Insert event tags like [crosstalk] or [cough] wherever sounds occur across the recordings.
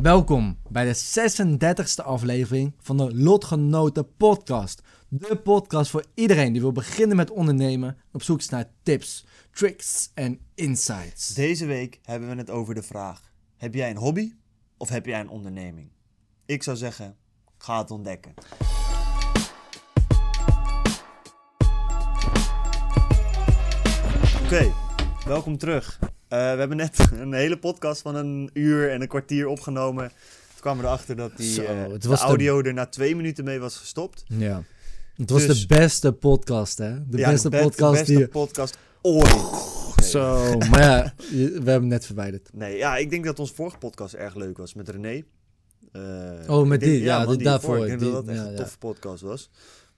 Welkom bij de 36e aflevering van de Lotgenoten Podcast. De podcast voor iedereen die wil beginnen met ondernemen en op zoek is naar tips, tricks en insights. Deze week hebben we het over de vraag: heb jij een hobby of heb jij een onderneming? Ik zou zeggen, ga het ontdekken. Oké, welkom terug. Eh, we hebben net [laughs] een hele podcast van een uur en een kwartier opgenomen. Toen kwamen we erachter dat die Zo, eh, het de was de- audio er na twee minuten mee was gestopt. Ja. Het was Dus- de beste podcast, hè? De Ja, beste be- podcast beste die... podcast ooit. Zo, maar ja, we hebben hem net verwijderd. Nee, ja, ik denk dat onze vorige podcast erg leuk was met René. Eh, Oh, met denk- die, ja, man, die daarvoor, Ik denk die- dat dat echt ja, een toffe podcast was.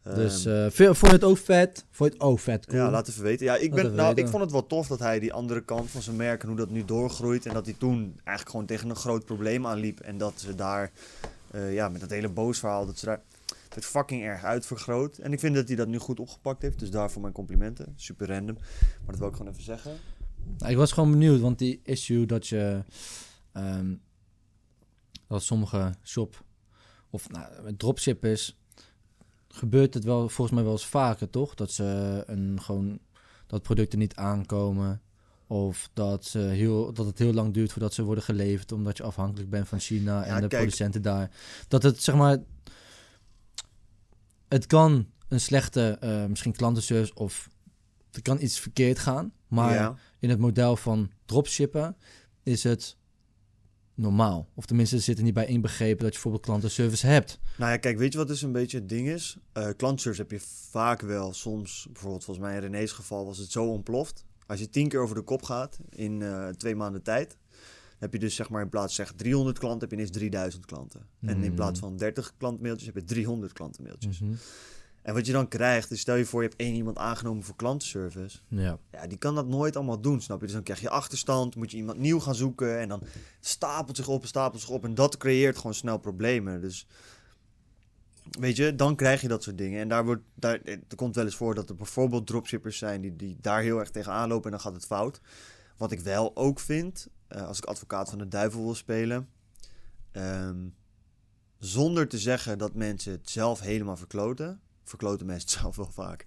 Dus vond je het ook vet? Vond je het ook vet cool? Ja, laat even weten. Ja, ik, ben, nou, ik vond het wel tof dat hij die andere kant van zijn merk en hoe dat nu doorgroeit. En dat hij toen eigenlijk gewoon tegen een groot probleem aanliep. En dat ze daar, eh, ja, met dat hele boos verhaal, dat ze daar het fucking erg uitvergroot. En ik vind dat hij dat nu goed opgepakt heeft. Dus daarvoor mijn complimenten. Super random. Maar dat wil ik gewoon even zeggen. Nou, ik was gewoon benieuwd, want die issue dat je... ehm, dat sommige shop of nou, met dropshippers gebeurt het wel volgens mij wel eens vaker, toch? Dat ze een gewoon dat producten niet aankomen of dat, ze heel, dat het heel lang duurt voordat ze worden geleverd omdat je afhankelijk bent van China en Ja, de kijk. producenten daar. Dat het zeg maar het kan een slechte eh, misschien klantenservice of er kan iets verkeerd gaan, maar ja. in het model van dropshippen is het normaal. Of tenminste, er zit er niet bij inbegrepen dat je bijvoorbeeld klantenservice hebt. Nou ja, kijk, weet je wat dus een beetje het ding is? Eh klantservice heb je vaak wel soms, bijvoorbeeld volgens mij in René's geval was het zo ontploft. Als je tien keer over de kop gaat in eh, twee maanden tijd, heb je dus zeg maar in plaats van zeg 300 klanten, heb je ineens 3000 klanten. En in Hmm. plaats van 30 klantmailtjes heb je 300 klantenmailtjes. Mhm. En wat je dan krijgt, is stel je voor je hebt één iemand aangenomen voor klantenservice. Ja. Ja, die kan dat nooit allemaal doen, snap je? Dus dan krijg je achterstand, moet je iemand nieuw gaan zoeken en dan stapelt zich op en stapelt zich op en dat creëert gewoon snel problemen. Dus weet je, dan krijg je dat soort dingen. En daar wordt, daar, er komt wel eens voor dat er bijvoorbeeld dropshippers zijn die, die daar heel erg tegenaan lopen en dan gaat het fout. Wat ik wel ook vind, eh, als ik advocaat van de duivel wil spelen, ehm, zonder te zeggen dat mensen het zelf helemaal verkloten, verkloten mensen het [laughs] zelf wel vaak.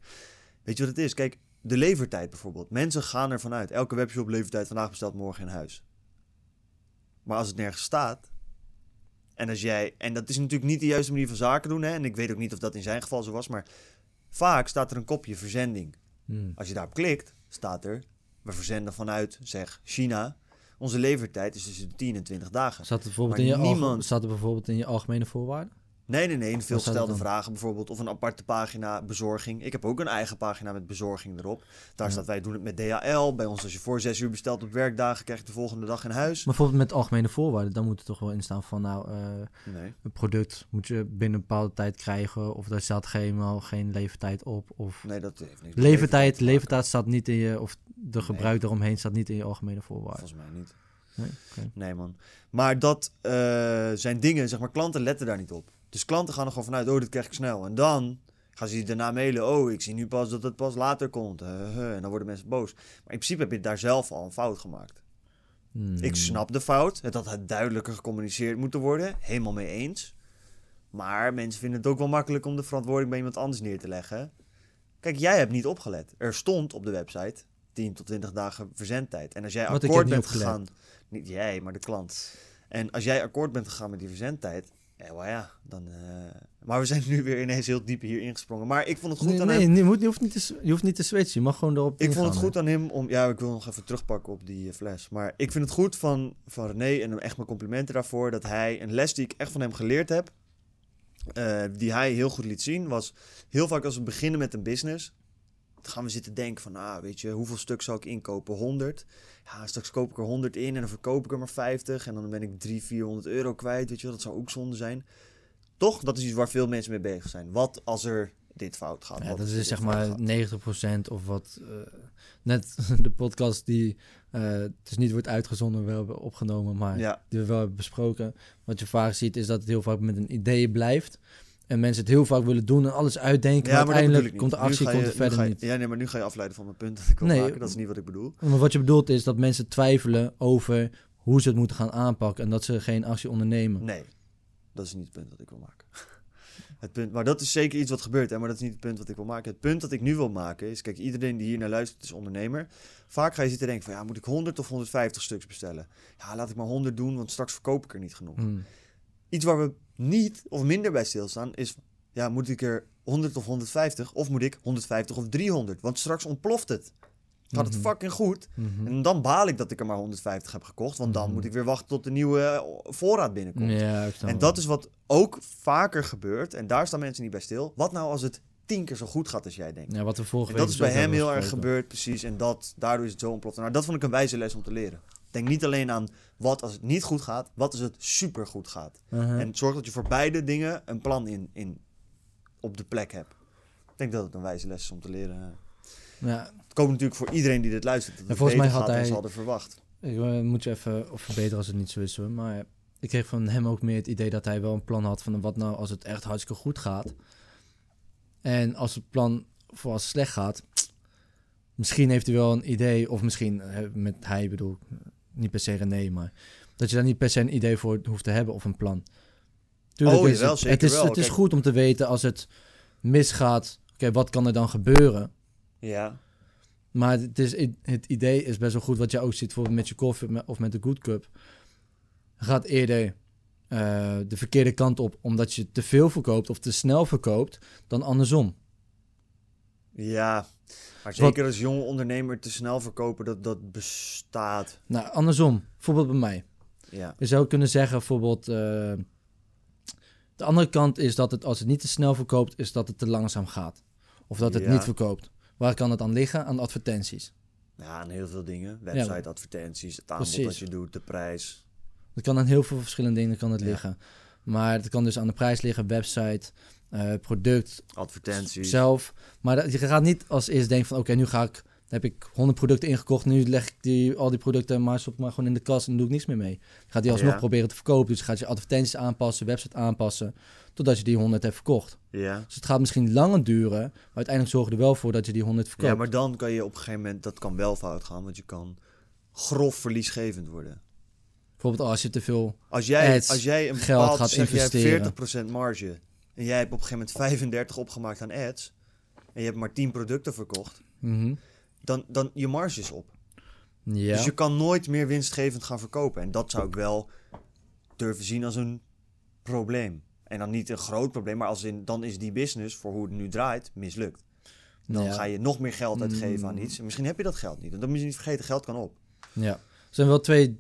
Weet je wat het is? Kijk, de levertijd bijvoorbeeld. Mensen gaan ervan uit. Elke webshop levertijd vandaag besteld morgen in huis. Maar als het nergens staat. En als jij. En dat is natuurlijk niet de juiste manier van zaken doen. Hè? En ik weet ook niet of dat in zijn geval zo was. Maar vaak staat er een kopje verzending. Hm. Als je daarop klikt, staat er. We verzenden vanuit, zeg, China. Onze levertijd is tussen de 10 en 20 dagen. Staat, er bijvoorbeeld Maar in je alge- niemand- staat er bijvoorbeeld in je algemene voorwaarden? Nee, nee, nee. Veel staat gestelde dan? vragen bijvoorbeeld. Of een aparte pagina bezorging. Ik heb ook een eigen pagina met bezorging erop. Daar Ja. staat wij doen het met DHL. Bij ons als je voor zes uur bestelt op werkdagen, krijg je de volgende dag in huis. Maar bijvoorbeeld met algemene voorwaarden, dan moet er toch wel in staan van nou, eh, Nee. een product moet je binnen een bepaalde tijd krijgen. Of daar staat geen, geen levertijd op. Of Nee, dat heeft niks levertijd, levertijd staat niet in je, of de gebruik eromheen staat niet in je algemene voorwaarden. Volgens mij niet. Nee? Nee, man. Maar dat eh, zijn dingen, zeg maar, klanten letten daar niet op. Dus klanten gaan er gewoon vanuit, oh, dit krijg ik snel. En dan gaan ze je daarna mailen, oh, ik zie nu pas dat het pas later komt. En dan worden mensen boos. Maar in principe heb je daar zelf al een fout gemaakt. Hmm. Ik snap de fout. Het had het duidelijker gecommuniceerd moeten worden. Helemaal mee eens. Maar mensen vinden het ook wel makkelijk om de verantwoording bij iemand anders neer te leggen. Kijk, jij hebt niet opgelet. Er stond op de website 10 tot 20 dagen verzendtijd. En als jij Wat, akkoord bent gegaan... Niet jij, maar de klant. En als jij akkoord bent gegaan met die verzendtijd... Ja, well ja, dan... eh, Maar we zijn nu weer ineens heel diep hier ingesprongen. Maar ik vond het goed Nee, aan nee, hem... je, moet, je, hoeft niet te, je hoeft niet te switchen. Je mag gewoon erop Ik vond het goed aan hem om... Ja, ik wil nog even terugpakken op die eh, fles. Maar ik vind het goed van, van René en hem echt mijn complimenten daarvoor... dat hij een les die ik echt van hem geleerd heb... eh, die hij heel goed liet zien, was heel vaak als we beginnen met een business... gaan we zitten denken van, ah, weet je, hoeveel stuk zou ik inkopen? 100. Ja, straks koop ik er 100 in en dan verkoop ik er maar 50. En dan ben ik 300, 400 euro kwijt, weet je wel. Dat zou ook zonde zijn. Toch, dat is iets waar veel mensen mee bezig zijn. Wat als er dit fout gaat? Ja, dat is dit zeg maar gaat? 90% of wat. eh, net [laughs] de podcast die is niet wordt uitgezonden, wel hebben opgenomen, maar Ja, die we wel hebben besproken. Wat je vaak ziet is dat het heel vaak met een idee blijft. En mensen het heel vaak willen doen en alles uitdenken. ja maar maar uiteindelijk komt de actie komt je- er verder je- niet. Ja, nee, maar nu ga je afleiden van mijn punt dat ik wil Nee, maken. Dat is niet wat ik bedoel. Maar wat je bedoelt is dat mensen twijfelen over hoe ze het moeten gaan aanpakken. En dat ze geen actie ondernemen. Nee, dat is niet het punt dat ik wil maken. [laughs] Het punt, maar dat is zeker iets wat gebeurt, hè, maar dat is niet het punt wat ik wil maken. Het punt dat ik nu wil maken is, kijk, iedereen die hier naar luistert is ondernemer. Vaak ga je zitten denken van, ja, moet ik 100 of 150 stuks bestellen? Ja, laat ik maar 100 doen, want straks verkoop ik er niet genoeg. Hmm. Iets waar we niet of minder bij stilstaan is, ja, moet ik er 100 of 150 of moet ik 150 of 300? Want straks ontploft het. Gaat het Mhm. fucking goed Mhm. en dan baal ik dat ik er maar 150 heb gekocht, want dan Mhm. moet ik weer wachten tot de nieuwe eh, voorraad binnenkomt. Ja, En dat is wat ook vaker gebeurt. En daar staan mensen niet bij stil. Wat nou als het tien keer zo goed gaat als jij denkt? Ja, wat vorige En dat is bij hem heel erg gebeurd, precies. En dat, daardoor is het zo ontploft. Nou, dat vond ik een wijze les om te leren. Denk niet alleen aan wat als het niet goed gaat, wat als het super goed gaat. Uh-huh. En zorg dat je voor beide dingen een plan in, in, op de plek hebt. Ik denk dat het een wijze les is om te leren. ja, Het komt natuurlijk voor iedereen die dit luistert. Dat het volgens mij had hij- ze hadden verwacht. ik eh, moet je even of verbeteren als het niet zo is hoor. Maar ik kreeg van hem ook meer het idee dat hij wel een plan had van wat nou als het echt hartstikke goed gaat. En als het plan voor als het slecht gaat, misschien heeft hij wel een idee, of misschien eh, met hij bedoel ik, niet per se René, maar dat je daar niet per se een idee voor hoeft te hebben of een plan. Tuurlijk Oh, is jawel, het, zeker het is, wel. het is Kijk- goed om te weten als het misgaat, oké, wat kan er dan gebeuren? Ja, Maar het, is, het idee is best wel goed, wat je ook ziet bijvoorbeeld met je koffie of met de Good Cup. Gaat eerder eh, de verkeerde kant op omdat je te veel verkoopt of te snel verkoopt dan andersom. ja. Maar zeker als jonge ondernemer te snel verkopen, dat, dat bestaat. Nou, andersom. Bijvoorbeeld bij mij. Ja. Je zou kunnen zeggen, bijvoorbeeld... eh, de andere kant is dat het, als het niet te snel verkoopt, is dat het te langzaam gaat. Of dat het Ja. niet verkoopt. Waar kan het aan liggen? Aan advertenties. Ja, en heel veel dingen. Website, advertenties, het aanbod Precies. dat je doet, de prijs. Het kan aan heel veel verschillende dingen kan het liggen. Maar het kan dus aan de prijs liggen, website, eh, product, Advertenties. zelf. Maar dat, je gaat niet als eerst denken van... oké, nu ga ik... heb ik 100 producten ingekocht... nu leg ik die, al die producten maar, stop maar gewoon in de kast... en doe ik niks meer mee. Je gaat die alsnog Ja. proberen te verkopen. Dus je gaat je advertenties aanpassen, website aanpassen... totdat je die 100 hebt verkocht. Ja. Dus het gaat misschien langer duren... maar uiteindelijk zorgen er wel voor dat je die 100 verkoopt. ja, maar dan kan je op een gegeven moment, dat kan wel fout gaan, want je kan grof verliesgevend worden. Bijvoorbeeld als je te veel... Als jij, Ads, als jij een geld bepaald, gaat zeg, je investeren. hebt 40% marge en jij hebt op een gegeven moment 35 opgemaakt aan ads en je hebt maar 10 producten verkocht, Mhm. dan, dan je marge is op. Ja, Dus je kan nooit meer winstgevend gaan verkopen. En dat zou ik wel durven zien als een probleem. En dan niet een groot probleem, maar als in, dan is die business, voor hoe het nu draait, mislukt. Dan Ja. ga je nog meer geld uitgeven aan Mm. iets. En misschien heb je dat geld niet. En dan moet je niet vergeten, geld kan op. ja. Er zijn wel twee...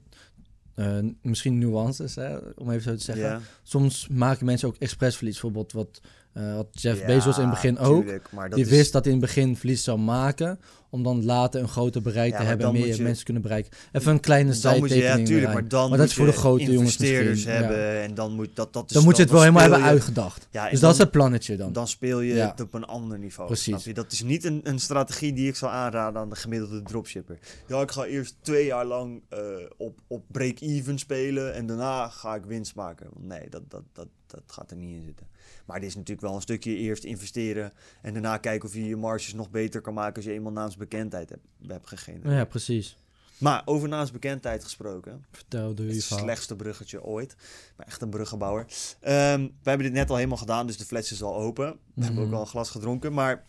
eh, misschien nuances, hè, om even zo te zeggen. Ja, soms maken mensen ook expres verlies. Bijvoorbeeld wat, eh Jeff Ja, Bezos in het begin ook. tuurlijk, maar dat Die is- wist dat hij in het begin verlies zou maken. Om dan later een groter bereik Ja, te maar hebben en meer je- mensen kunnen bereiken. Even een kleine je, ja, zijtekening. tuurlijk, maar dan dat moet is voor de grote jongens investeerders ja. hebben. En dan moet dat, dat is Dan moet je het wel helemaal hebben uitgedacht. Dus dat is het plannetje dan. Dan speel je het op een ander niveau. Precies. snap je? Dat is niet een, een strategie die ik zou aanraden aan de gemiddelde dropshipper. Ja, ik ga eerst twee jaar lang eh, op, op break-even spelen en daarna ga ik winst maken. Nee, dat, dat, dat, dat gaat er niet in zitten. Maar dit is natuurlijk wel een stukje eerst investeren en daarna kijken of je je marges nog beter kan maken als je eenmaal naamsbekendheid hebt, hebt gegenereerd. ja, precies. Maar over naamsbekendheid gesproken, Vertel, je het slechtste bruggetje ooit. Maar echt een bruggenbouwer. Ehm we hebben dit net al helemaal gedaan, dus de fles is al open. We hebben ook Mhm. al een glas gedronken. Maar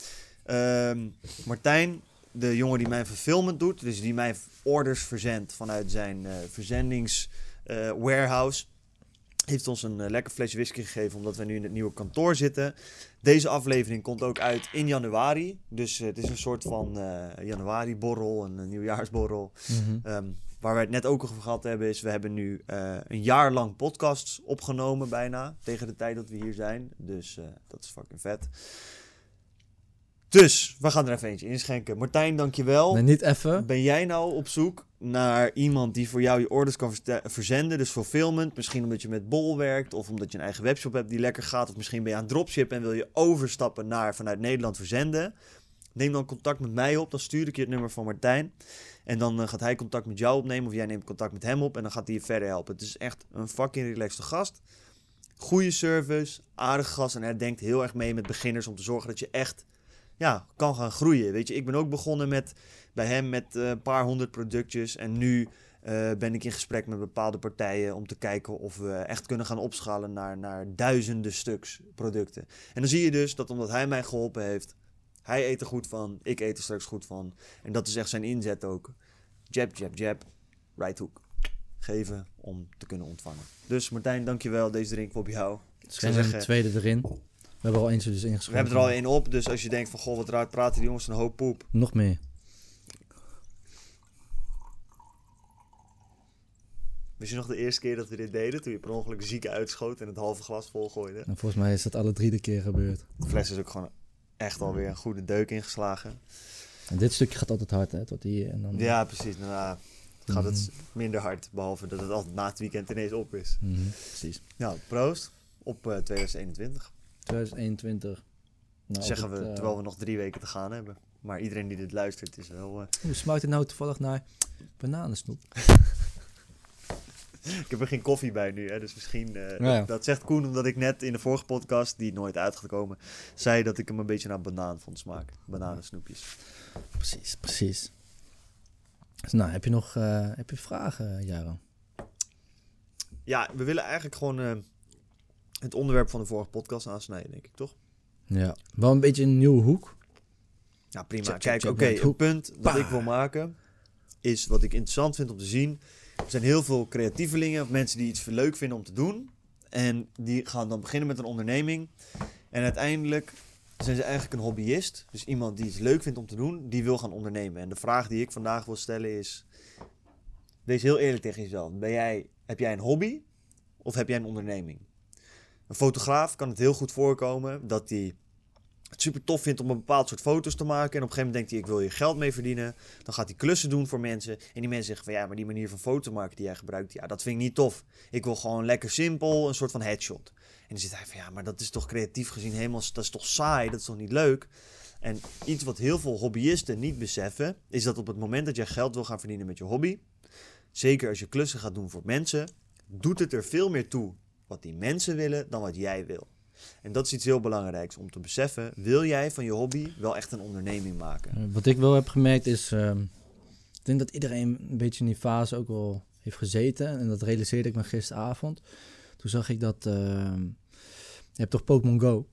ehm, Martijn, de jongen die mijn fulfillment doet, dus die mij orders verzendt vanuit zijn eh verzendings eh, warehouse, heeft ons een eh, lekker flesje whisky gegeven omdat we nu in het nieuwe kantoor zitten. Deze aflevering komt ook uit in januari. Dus eh, het is een soort van eh januari-borrel, een, een nieuwjaarsborrel. Mhm. Ehm, waar we het net ook over gehad hebben, is we hebben nu een jaar lang podcasts opgenomen bijna. Tegen de tijd dat we hier zijn. Dus dat is fucking vet. Dus, we gaan er even eentje inschenken. Martijn, dankjewel. Nee, niet even. Ben jij nou op zoek naar iemand die voor jou je orders kan verzenden? Dus fulfillment. Misschien omdat je met Bol werkt. Of omdat je een eigen webshop hebt die lekker gaat. Of misschien ben je aan het dropshippen en wil je overstappen naar vanuit Nederland verzenden. Neem dan contact met mij op. Dan stuur ik je het nummer van Martijn. En dan eh, gaat hij contact met jou opnemen. Of jij neemt contact met hem op. En dan gaat hij je verder helpen. Het is echt een fucking relaxed gast. Goede service. Aardige gast. En hij denkt heel erg mee met beginners. Om te zorgen dat je echt ja, kan gaan groeien. Weet je, ik ben ook begonnen met bij hem met eh, een paar honderd productjes. En nu eh, ben ik in gesprek met bepaalde partijen om te kijken of we echt kunnen gaan opschalen naar, naar duizenden stuks producten. En dan zie je dus dat omdat hij mij geholpen heeft, hij eet er goed van, ik eet er straks goed van. En dat is echt zijn inzet ook. Jab, jab, jab, right hook. Geven om te kunnen ontvangen. Dus Martijn, dankjewel. Deze drink op jou. Schenk zeggen- een tweede erin. We hebben al eentje dus We hebben er al één op, dus als je denkt van goh, wat raar praten die jongens een hoop poep. Nog meer. Wist je nog de eerste keer dat we dit deden? Toen je per ongeluk ziek uitschoot en het halve glas vol gooide. En volgens mij is dat alle drie de keer gebeurd. De fles is ook gewoon echt alweer een goede deuk ingeslagen. En dit stukje gaat altijd hard, hè? Tot hier en dan... Ja, precies. Daarna gaat het minder hard. Behalve dat het altijd na het weekend ineens op is. Mhm, precies. Nou, proost op eh, 2021. 2021. Nou, zeggen we, eh, terwijl we nog drie weken te gaan hebben. Maar iedereen die dit luistert is wel... eh, Hoe smaakt het nou toevallig naar bananensnoep? [laughs] Ik heb er geen koffie bij nu, hè, dus misschien... eh, Ja. dat, dat zegt Koen omdat ik net in de vorige podcast, die nooit uit gaat komen, zei dat ik hem een beetje naar banaan vond smaken. Bananensnoepjes. Precies, precies. Dus nou, heb je nog eh, heb je vragen, Jaro? Ja, we willen eigenlijk gewoon eh, het onderwerp van de vorige podcast aansnijden, denk ik, toch? Ja. Wel een beetje een nieuwe hoek. Ja, prima. Check, Kijk, oké, hook. punt dat Bah. ik wil maken is wat ik interessant vind om te zien. Er zijn heel veel creatievelingen of mensen die iets leuk vinden om te doen. En die gaan dan beginnen met een onderneming. En uiteindelijk zijn ze eigenlijk een hobbyist. Dus iemand die iets leuk vindt om te doen, die wil gaan ondernemen. En de vraag die ik vandaag wil stellen is... Wees heel eerlijk tegen jezelf. Ben jij, heb jij een hobby of heb jij een onderneming? Een fotograaf kan het heel goed voorkomen dat hij het super tof vindt om een bepaald soort foto's te maken. En op een gegeven moment denkt hij, ik wil hier geld mee verdienen. Dan gaat hij klussen doen voor mensen. En die mensen zeggen van, ja, maar die manier van foto maken die jij gebruikt, ja, dat vind ik niet tof. Ik wil gewoon lekker simpel, een soort van headshot. En dan zit hij van, ja, maar dat is toch creatief gezien helemaal, dat is toch saai, dat is toch niet leuk? En iets wat heel veel hobbyisten niet beseffen, is dat op het moment dat jij geld wil gaan verdienen met je hobby, zeker als je klussen gaat doen voor mensen, doet het er veel meer toe wat die mensen willen dan wat jij wil. En dat is iets heel belangrijks om te beseffen. Wil jij van je hobby wel echt een onderneming maken? Wat ik wel heb gemerkt is... ehm, ik denk dat iedereen een beetje in die fase ook wel heeft gezeten. En dat realiseerde ik me gisteravond. Toen zag ik dat... ehm, je hebt toch Pokémon Go?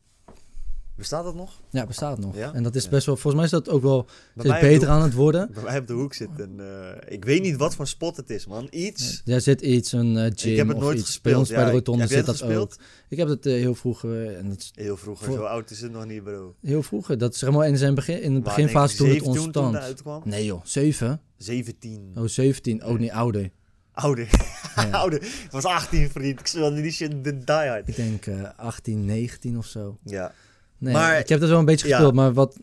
Bestaat dat nog? Ja, bestaat nog. Ja? En dat is Ja. best wel... Volgens mij is dat ook wel steeds beter aan het worden. [laughs] bij mij op de hoek zit een... eh, ik weet niet wat voor spot het is, man. Iets. Daar zit iets, een eh, gym ik heb het nooit iets. gespeeld. Bij ons Ja, bij de rotonde zit dat gespeeld? ook. Ik heb het eh, heel vroeger... en dat Heel vroeger, Voor- zo oud is het nog niet, bro. heel vroeger. Dat is helemaal in, zijn begin, in de beginfase toen het 1917 toen ontstond. Nee joh, 7? 17. Oh, 17. Oh, niet ouder. Ouder. [laughs] Ja. Ouder. Ik was 18, vriend. Ik speelde die shit de die hard. Ik denk eh 18, 19 of zo. Ja. Nee, Maar- ik heb dat wel een beetje Ja. gespeeld, maar wat...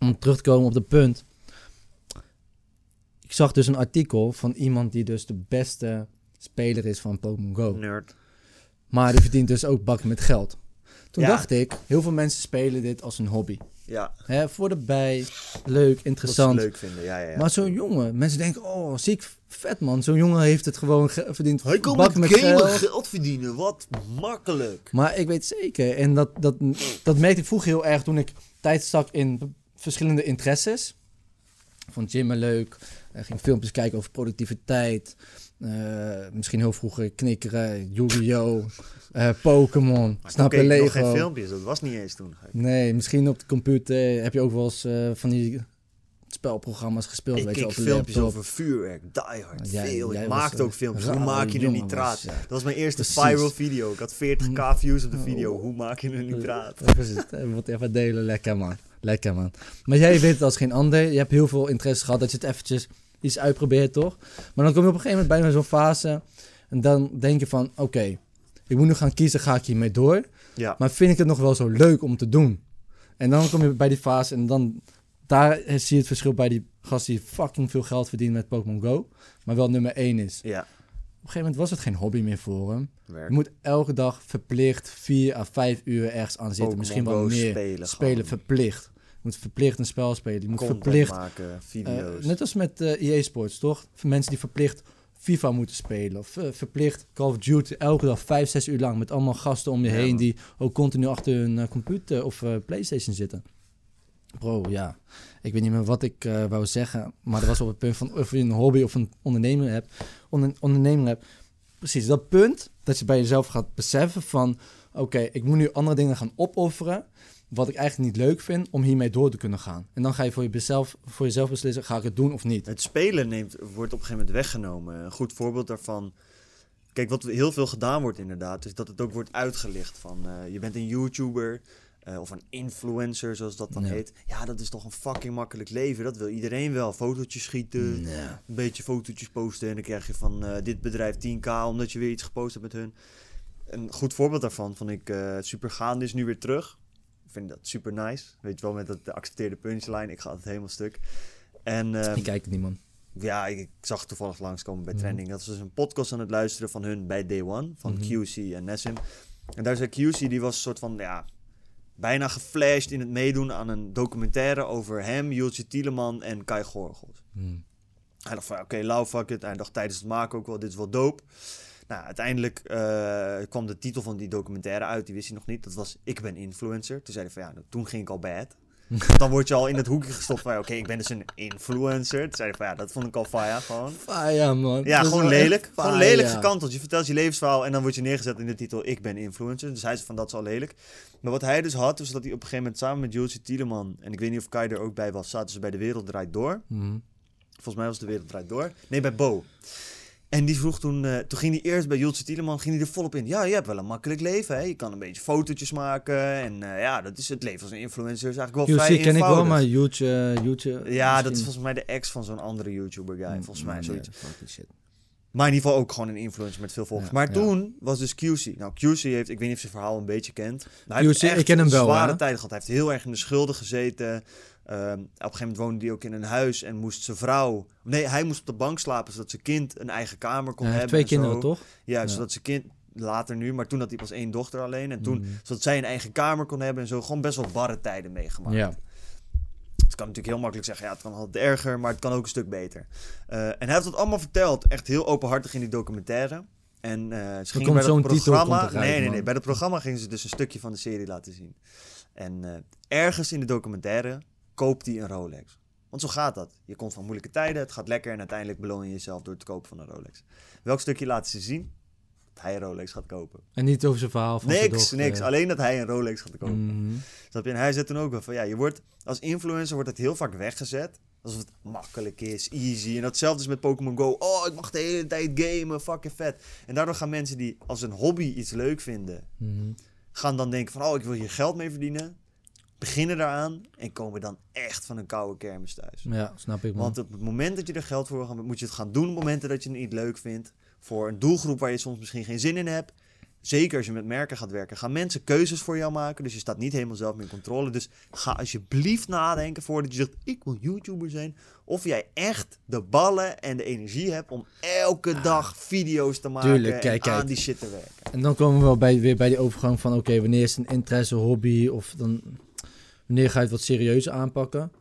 Om terug te komen op de punt. Ik zag dus een artikel van iemand die dus de beste speler is van Pokémon Go. Nerd. Maar die verdient dus ook bakken met geld. Toen Ja. dacht ik, heel veel mensen spelen dit als een hobby. Ja. Hè, voor de bij, leuk, Dat interessant. leuk vinden. Ja, ja, ja. Maar zo'n jongen, mensen denken, oh, ziek vet man. Zo'n jongen heeft het gewoon ge- verdiend. Hij kan met met gamen geld. verdienen. Wat makkelijk. Maar ik weet zeker, en dat, dat, dat merkte ik vroeger heel erg toen ik tijd stak in verschillende interesses. Vond gymmen leuk, eh, ging filmpjes kijken over productiviteit. eh, misschien heel vroeger knikkeren, Yu-Gi-Oh!, eh, Pokémon, snap je, ik nog geen Lego. filmpjes. Dat was niet eens toen. Nee, misschien op de computer heb je ook wel eens van die spelprogramma's gespeeld. Ik weet je, een filmpjes laptop. over vuurwerk, die hard, Jij- veel. jij Ik was maakte een ook filmpjes. Hoe maak je een nitraat? ja. Dat was mijn eerste Precies. Viral video. Ik had 40k [laughs] views op de video. Hoe maak je een nitraat? Het. We moeten even delen. Lekker man. Lekker man. Maar jij weet het als geen ander. Je hebt heel veel interesse gehad dat je het eventjes iets uitprobeert, toch? Maar dan kom je op een gegeven moment bijna zo'n fase. En dan denk je van, oké, ik moet nu gaan kiezen, ga ik hiermee door? Ja. Maar vind ik het nog wel zo leuk om te doen? En dan kom je bij die fase en dan... Daar zie je het verschil bij die gast die fucking veel geld verdient met Pokémon Go. Maar wel nummer 1 is. Ja, Op een gegeven moment was het geen hobby meer voor hem. werk. Je moet elke dag verplicht 4 à 5 uur ergens aan zitten. Misschien wel Go meer. spelen. Spelen, verplicht. Je moet verplicht een spel spelen. Je moet Content verplicht maken, eh, video's. net als met eh EA Sports, toch? Voor mensen die verplicht FIFA moeten spelen. Of eh, verplicht Call of Duty elke dag 5, 6 uur lang. Met allemaal gasten om je Ja, heen die ook continu achter hun computer of Playstation zitten. Bro, ja. Ik weet niet meer wat ik eh, wou zeggen. Maar dat was op het punt van of je een hobby of een ondernemer hebt. Onder, ondernemer hebt. Precies, dat punt dat je bij jezelf gaat beseffen van... Oké, ik moet nu andere dingen gaan opofferen wat ik eigenlijk niet leuk vind, om hiermee door te kunnen gaan. En dan ga je voor jezelf, voor jezelf beslissen, ga ik het doen of niet? Het spelen neemt, wordt op een gegeven moment weggenomen. Een goed voorbeeld daarvan. Kijk, wat heel veel gedaan wordt inderdaad, is dat het ook wordt uitgelicht. Van eh, je bent een YouTuber eh, of een influencer, zoals dat dan Ja. heet. Ja, dat is toch een fucking makkelijk leven. Dat wil iedereen wel. Fotootjes schieten, Ja. een beetje fotootjes posten. En dan krijg je van eh, dit bedrijf 10k omdat je weer iets gepost hebt met hun. Een goed voorbeeld daarvan vond ik eh super gaande is nu weer terug. Ik vind dat super nice. Weet je wel, met dat de accepteerde punchline. Ik ga het helemaal stuk. En ehm, Ik kijk het niet, man. ja, ik, ik zag toevallig langskomen bij Mhm. Trending. Dat was dus een podcast aan het luisteren van hun bij Day One, van Mhm. QC en Nessim. En daar zei QC, die was een soort van, ja, bijna geflasht in het meedoen aan een documentaire over hem, Jultje Tieleman en Kai Gorgels. Hmm. Hij dacht van, oké, lauw, fuck it. Hij dacht tijdens het maken ook wel, dit is wel dope. Nou, uiteindelijk eh, kwam de titel van die documentaire uit, die wist hij nog niet. Dat was Ik ben influencer. Toen zei hij van, ja, nou, toen ging ik al bad. Dan word je al in het hoekje gestopt van, oké, ik ben dus een influencer. Toen zei hij van, ja, dat vond ik al fire gewoon. Fire, man. Ja, Dat gewoon lelijk. Gewoon lelijk gekanteld. Je vertelt je levensverhaal en dan word je neergezet in de titel Ik ben influencer. Dus hij zei van dat is al lelijk. Maar wat hij dus had, was dat hij op een gegeven moment samen met Julesje Tieleman... en ik weet niet of Kai er ook bij was, zaten ze bij De Wereld Draait Door. Mhm. Volgens mij was De Wereld Draait Door. Nee, bij Bo. En die vroeg toen, eh, toen ging hij eerst bij Julesje Tieleman, ging hij er volop in. Ja, je hebt wel een makkelijk leven, hè. Je kan een beetje fotootjes maken en eh, ja, dat is het leven als een influencer. is eigenlijk wel QC vrij ken ik wel, maar Jutje... Jutje Ja, dat is volgens mij de ex van zo'n andere YouTuber guy, Hmm, volgens mij, zoiets. shit. Maar in ieder geval ook gewoon een influencer met veel volgers. Ja, maar ja. toen was dus QC. Nou, QC heeft, ik weet niet of je zijn verhaal een beetje kent. Maar hij QC, heeft echt ik ken hem wel, zware hè? tijd gehad. Hij heeft heel erg in de schulden gezeten. Ehm, op een gegeven moment woonde hij ook in een huis en moest zijn vrouw... Nee, hij moest op de bank slapen zodat zijn kind een eigen kamer kon heeft hebben. twee en kinderen, zo. toch? Ja, Ja. zodat zijn kind... Later nu, maar toen had hij pas één dochter alleen. En toen, Mhm. zodat zij een eigen kamer kon hebben en zo. Gewoon best wel barre tijden meegemaakt. Ja. Het kan natuurlijk heel makkelijk zeggen, ja, het kan altijd erger, maar het kan ook een stuk beter. Eh, en hij heeft dat allemaal verteld, echt heel openhartig in die documentaire. En eh ze gingen bij zo'n dat programma... nee, nee, nee. Bij dat programma gingen ze dus een stukje van de serie laten zien. En eh, ergens in de documentaire koopt hij een Rolex. Want zo gaat dat. Je komt van moeilijke tijden, het gaat lekker en uiteindelijk beloon je jezelf door het kopen van een Rolex. Welk stukje laten ze zien? Dat hij een Rolex gaat kopen. En niet over zijn verhaal van Niks, dochter. niks. Alleen dat hij een Rolex gaat kopen. Mhm. Snap je? En hij zegt toen ook wel van ja, je wordt als influencer wordt het heel vaak weggezet. Alsof het makkelijk is, easy. En datzelfde is met Pokémon Go. Oh, ik mag de hele tijd gamen, fucking vet. En daardoor gaan mensen die als een hobby iets leuk vinden, Mhm. gaan dan denken van oh, ik wil hier geld mee verdienen. Beginnen daaraan en komen dan echt van een koude kermis thuis. Ja, snap ik, man. Want op het moment dat je er geld voor wil gaan, moet je het gaan doen op momenten dat je het niet leuk vindt. Voor een doelgroep waar je soms misschien geen zin in hebt. Zeker als je met merken gaat werken, gaan mensen keuzes voor jou maken. Dus je staat niet helemaal zelf meer in controle. Dus ga alsjeblieft nadenken voordat je zegt: Ik wil YouTuber zijn. Of jij echt de ballen en de energie hebt om elke dag video's te maken Tuurlijk, kijk, en aan kijk. die shit te werken. En dan komen we wel bij, weer bij die overgang van... oké, wanneer is een interesse, hobby... of dan wanneer ga je het wat serieuzer aanpakken?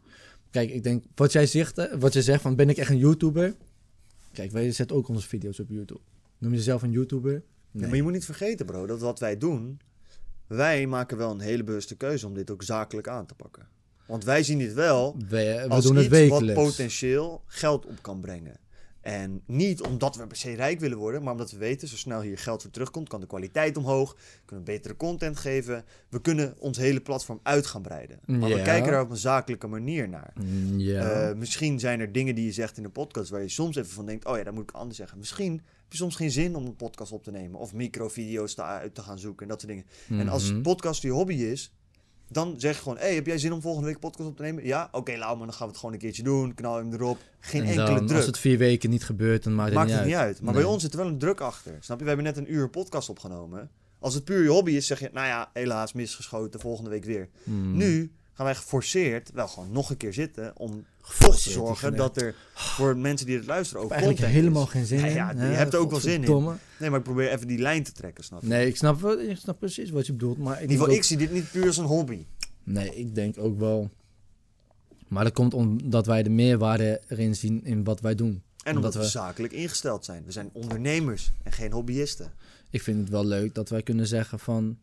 Kijk, ik denk, wat jij zegt, hè, wat jij zegt van ben ik echt een YouTuber? Kijk, wij zetten ook onze video's op YouTube. Noem je jezelf een YouTuber? Ja, Nee. maar je moet niet vergeten, bro, dat wat wij doen, wij maken wel een hele bewuste keuze om dit ook zakelijk aan te pakken. Want wij zien dit wel we, we als doen het iets wat potentieel geld op kan brengen. En niet omdat we per se rijk willen worden, maar omdat we weten, zo snel hier geld voor terugkomt, kan de kwaliteit omhoog, kunnen we betere content geven. We kunnen ons hele platform uit gaan breiden. Maar we kijken daar op een zakelijke manier naar. Mm. Eh, misschien zijn er dingen die je zegt in de podcast waar je soms even van denkt, oh ja, dat moet ik anders zeggen. Misschien heb je soms geen zin om een podcast op te nemen of microvideo's te, uit te gaan zoeken en dat soort dingen. En als Mhm. podcast je hobby is, dan zeg je gewoon, hey, heb jij zin om volgende week podcast op te nemen? Ja, oké, laat maar, dan gaan we het gewoon een keertje doen, knal hem erop. Geen En enkele dan, druk. Als het vier weken niet gebeurt, dan maakt het Maakt niet het uit. niet uit. Maar Nee. bij ons zit er wel een druk achter. Snap je? We hebben net een uur podcast opgenomen. Als het puur je hobby is, zeg je, nou ja, helaas misgeschoten, volgende week weer. Mm. Nu gaan wij geforceerd wel gewoon nog een keer zitten om te ik zorgen dat er voor mensen die het luisteren ook Eigenlijk helemaal is. geen zin in. ja, je hebt er ook wel zin in. Nee, maar ik probeer even die lijn te trekken, snap je? Nee, ik snap, wel- ik snap precies wat je bedoelt. Maar ik In ieder geval, ik zie dit niet puur als een hobby. Nee, ik denk ook wel... Maar dat komt omdat wij de meerwaarde erin zien in wat wij doen. En Omdat omdat we- zakelijk ingesteld zijn. We zijn ondernemers en geen hobbyisten. Ik vind het wel leuk dat wij kunnen zeggen van...